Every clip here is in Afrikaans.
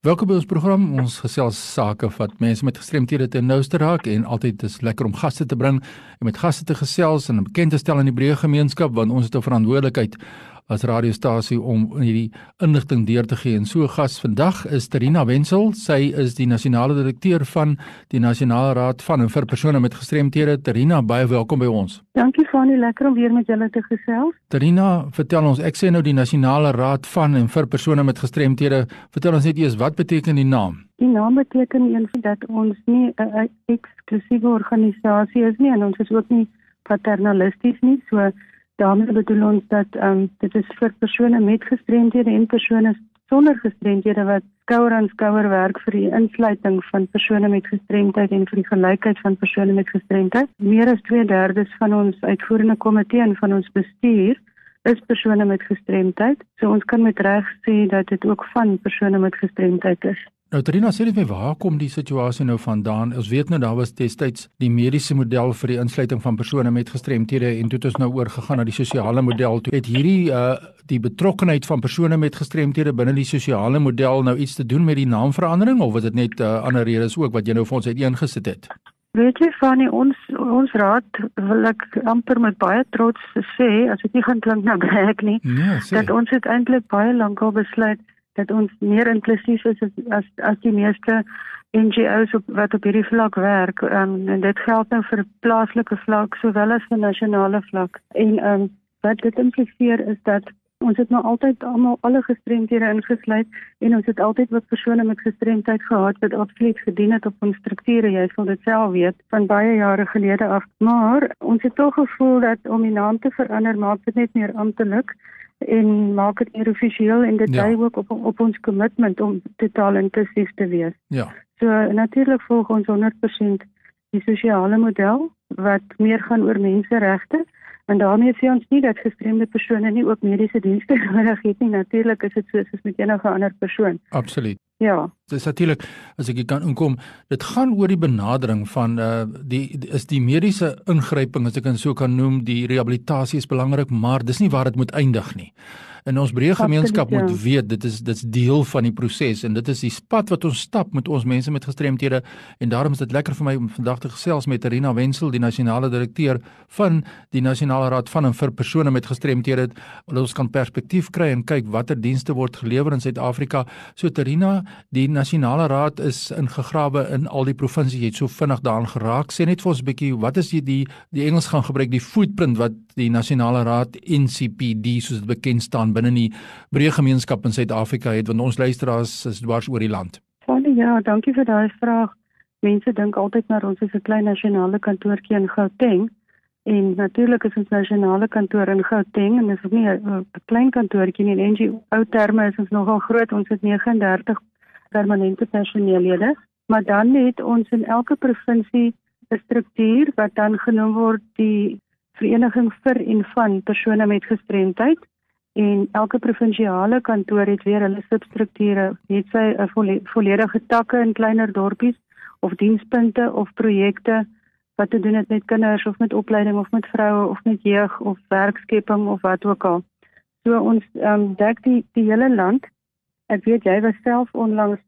Welkom by ons program. Ons gesels sake wat mense met gestremthede te nouste raak en altyd is lekker om gaste te bring en met gaste te gesels en bekend te stel in die breë gemeenskap want ons het 'n verantwoordelikheid as radiostasie om hierdie inligting deur te gee. En so gas vandag is Terina Wenzel. Sy is die nasionale direkteur van die Nasionale Raad van en vir persone met gestremthede. Terina, baie welkom by ons. Dankie Fanie, lekker om weer met julle te gesels. Terina, vertel ons, ek sê nou die Nasionale Raad van en vir persone met gestremthede. Vertel ons net eers wat beteken die naam? Die naam beteken eensvoud dat ons nie 'n eksklusiewe organisasie is nie en ons is ook nie paternalisties nie. So daarmee bedoel ons dat um, dit is vir persone met gestremdhede en persone sonder gestremdhede wat skouer aan skouer werk vir die insluiting van persone met gestremdheid en vir die gelykheid van persone met gestremdheid. Meer as 2/3 van ons uitvoerende komitee en van ons bestuur is persone met gestremdheid. So ons kan met reg sê dat dit ook van persone met gestremdheid is. Nou Trina sê net my waar kom die situasie nou vandaan? Ons weet nou daar was destyds die mediese model vir die insluiting van persone met gestremthede en toe het ons nou oorgegaan na die sosiale model. Toe het hierdie uh die betrokkenheid van persone met gestremthede binne die sosiale model nou iets te doen met die naamverandering of was dit net uh, ander redes ook wat jy nou vir ons uiteengesit het? Weet jy van ons ons raad wil ek amper met baie trots sê as dit nie gaan klink nou reg nie nee, dat ons het eintlik baie lank al besluit dat ons meer inklusief is as as, as die meeste NGO's op, wat op hierdie vlak werk. Um, en dit geld nou vir plaaslike vlak sowel as vir nasionale vlak. En um, wat dit impliseer is dat ons het nou altyd almal alle gestremdhede ingesluit en ons het altyd wat persone met gestremdheid gehad wat absoluut gedien het op ons strukture jy sal dit self weet van baie jare gelede af maar ons het tog gevoel dat om die naam te verander maak dit net meer amptelik en maak dit meer offisieel en dit dui ja. ook op op ons kommitment om totaal inklusief te wees. Ja. So natuurlik volg ons 100% die sosiale model wat meer gaan oor menseregte en daarmee sê ons nie dat gestremde persone nie ook mediese dienste nodig het nie. Natuurlik is dit soos met enige ander persoon. Absoluut. Ja. Dis natuurlik as ek kan inkom, dit gaan oor die benadering van uh die is die mediese ingryping as ek dit so kan noem, die rehabilitasie is belangrik, maar dis nie waar dit moet eindig nie in ons breë gemeenskap moet ja. weet dit is dit's deel van die proses en dit is die pad wat ons stap met ons mense met gestremthede en daarom is dit lekker vir my om vandag te gesels met Rina Wenzel die nasionale direkteur van die nasionale raad van en vir persone met gestremthede. Dat ons kan perspektief kry en kyk watter dienste word gelewer in Suid-Afrika. So Rina die nasionale raad is ingegrawe in al die provinsies jy het so vinnig daaraan geraak. Sê net vir ons 'n bietjie wat is die die die Engels gaan gebruik die footprint wat die nasionale raad NCPD soos dit bekend staan binne die breë gemeenskap in Suid-Afrika het want ons luisteraars is dwars oor die land. Vanie, ja, dankie vir daai vraag. Mense dink altyd maar ons is 'n klein nasionale kantoortjie in Gauteng en natuurlik is ons nasionale kantoor in Gauteng en dis nie 'n klein kantoortjie nie. In NG ou terme is ons nogal groot. Ons het 39 permanente personeellede, maar dan het ons in elke provinsie 'n struktuur wat dan genoem word die Vereniging vir en van persone met gestremdheid en elke provinsiale kantoor het weer hulle substrukture, het sy 'n volledige takke in kleiner dorpies of dienspunte of projekte wat te doen het met kinders of met opleiding of met vroue of met jeug of werkskepping of wat ook al. So ons um, dek die die hele land. Ek weet jy was self onlangs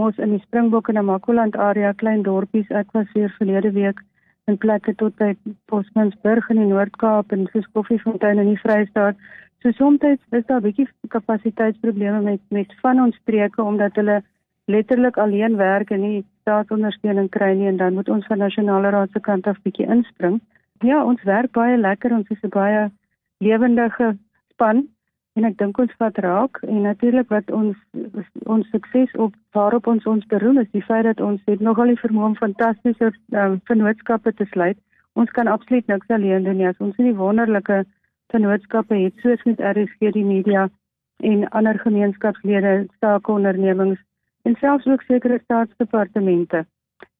mos in die Springbok en Namakoland area klein dorpies. Ek was hier verlede week in plekke tot by Bosmansburg in die Noord-Kaap en Skoffiefontein in die Vrystaat. So soms is daar 'n bietjie kapasiteitsprobleme met met van ons streke omdat hulle letterlik alleen werk en nie staatsondersteuning kry nie en dan moet ons van nasionale raad se kant af bietjie inspring. Ja, ons werk baie lekker, ons is 'n baie lewendige span en ek dink ons vat raak en natuurlik wat ons ons sukses op waarop ons ons beroem is die feit dat ons het nogal die vermoë om fantastiese um, vennootskappe te sluit. Ons kan absoluut niks alleen doen nie as ons nie wonderlike vennootskappe het soos met RSG die media en ander gemeenskapslede, staakondernemings en selfs ook sekere staatsdepartemente.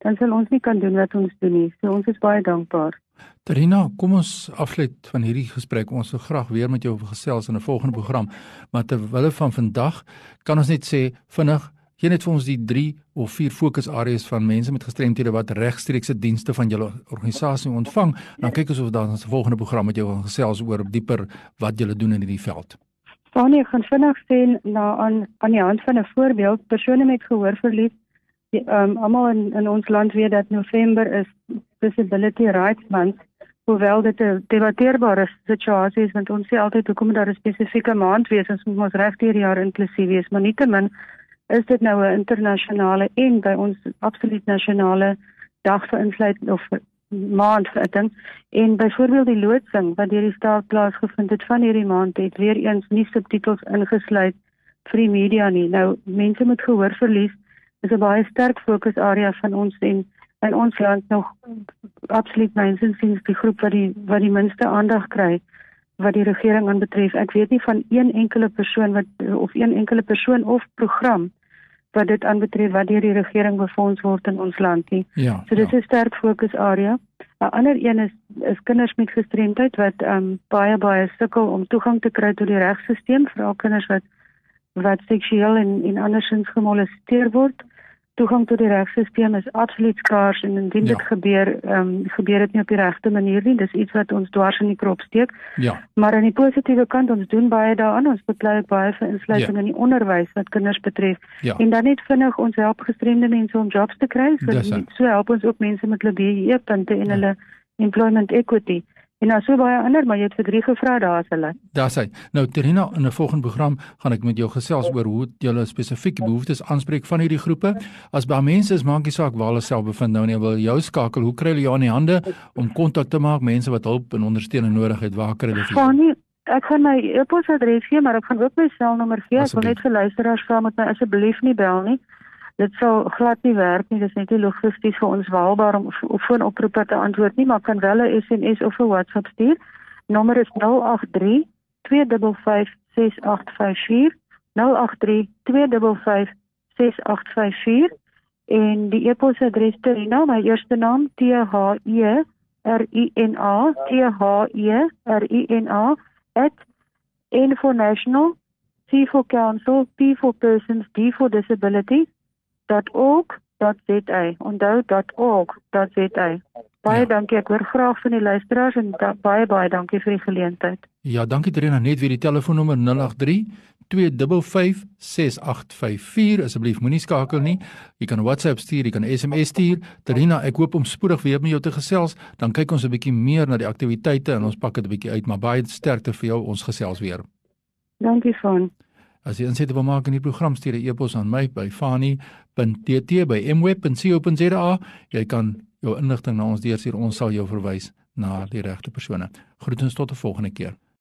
Dan sal ons nie kan doen wat ons doen nie. So ons is baie dankbaar. Terina, kom ons afsluit van hierdie gesprek. Ons wil graag weer met jou gesels in 'n volgende program, maar terwyl van vandag kan ons net sê vinnig Hier net vir ons die 3 of 4 fokusareas van mense met gestremthede wat regstreekse dienste van julle organisasie ontvang. Dan kyk ons of daar 'n volgende program met jou gaan gesels oor dieper wat julle doen in hierdie veld. Fanie gaan vinnig sê na aan aan die hand van 'n voorbeeld persone met gehoorverlies ehm um, almal in in ons land weet dat November is Disability Rights Month hoewel dit 'n debatteerbare situasie is want ons sê altyd hoekom daar 'n spesifieke maand wees ons moet ons regdeur jaar inklusief wees maar nietemin is dit nou 'n internasionale en by ons absoluut nasionale dag vir insluit of maand vir ding en byvoorbeeld die loodsing wat deur die staat plaasgevind het van hierdie maand het weer eens nie subtitels ingesluit vir die media nie. Nou mense met gehoor verlies is 'n baie sterk fokusarea van ons en in ons land nog absoluut mense sien die groep wat die wat die minste aandag kry wat die regering aanbetref. Ek weet nie van een enkele persoon wat of een enkele persoon of program wat dit aanbetref wat deur die regering befonds word in ons land nie. Ja. So dis 'n ja. sterk fokusarea. 'n Ander een is is kinders met gestremdheid wat ehm um, baie baie sukkel om toegang te kry tot die regstelsel, veral kinders wat wat seksueel en en andersins gemolesteer word toegang tot die regstelsel is absoluut skaars en indien ja. dit gebeur, ehm um, gebeur dit nie op die regte manier nie. Dis iets wat ons dwars in die krop steek. Ja. Maar aan die positiewe kant ons doen baie daaraan. Ons beklei baie vir insluiting ja. in die onderwys wat kinders betref. Ja. En dan net vinnig ons help gestremde mense om jobs te kry. So, so help ons ook mense met hulle BE punte en ja. hulle employment equity. En nou so baie ander, maar jy het vir drie gevra daar as hulle. Daar's hy. Nou Terina, in 'n volgende program gaan ek met jou gesels oor hoe jy spesifieke behoeftes aanspreek van hierdie groepe. As baie mense is maak nie saak waar hulle self bevind nou nie, wil jou skakel. Hoe kry hulle jou aan die hande om kontak te maak mense wat hulp en ondersteuning nodig het? Waar kry hulle vir jou? Nie, ek gaan my e-posadres gee, maar ek gaan ook my selnommer gee. Ek wil net vir luisteraars vra met my asseblief nie bel nie dit sou glad nie werk nie. Dit is net nie logisties vir ons waalbaar om op foon oproepe te antwoord nie, maar kan wel 'n SMS of 'n WhatsApp stuur. Nommer is 083 255 6854 083 255 6854 en die e-posadres Terina, my eerste naam T H E R I N A T H E R I N A @infonational C for Council, P for Persons, D for Disabilities .org.za. Onthou .org.za. Baie ja. dankie. Ek hoor graag van die luisteraars en da, baie baie dankie vir die geleentheid. Ja, dankie Trina. Net weer die telefoonnommer 083 2556854 asseblief moenie skakel nie. Jy kan WhatsApp stuur, jy kan SMS stuur. Trina, ek hoop om spoedig weer met jou te gesels. Dan kyk ons 'n bietjie meer na die aktiwiteite en ons pak dit 'n bietjie uit, maar baie sterkte vir jou. Ons gesels weer. Dankie van. As jy insette wil maak in die program stuur 'n e-pos aan my by fani.tt@mweb.co.za. Jy kan jou inligting na ons deurstuur. Ons sal jou verwys na die regte persone. Groetens tot 'n volgende keer.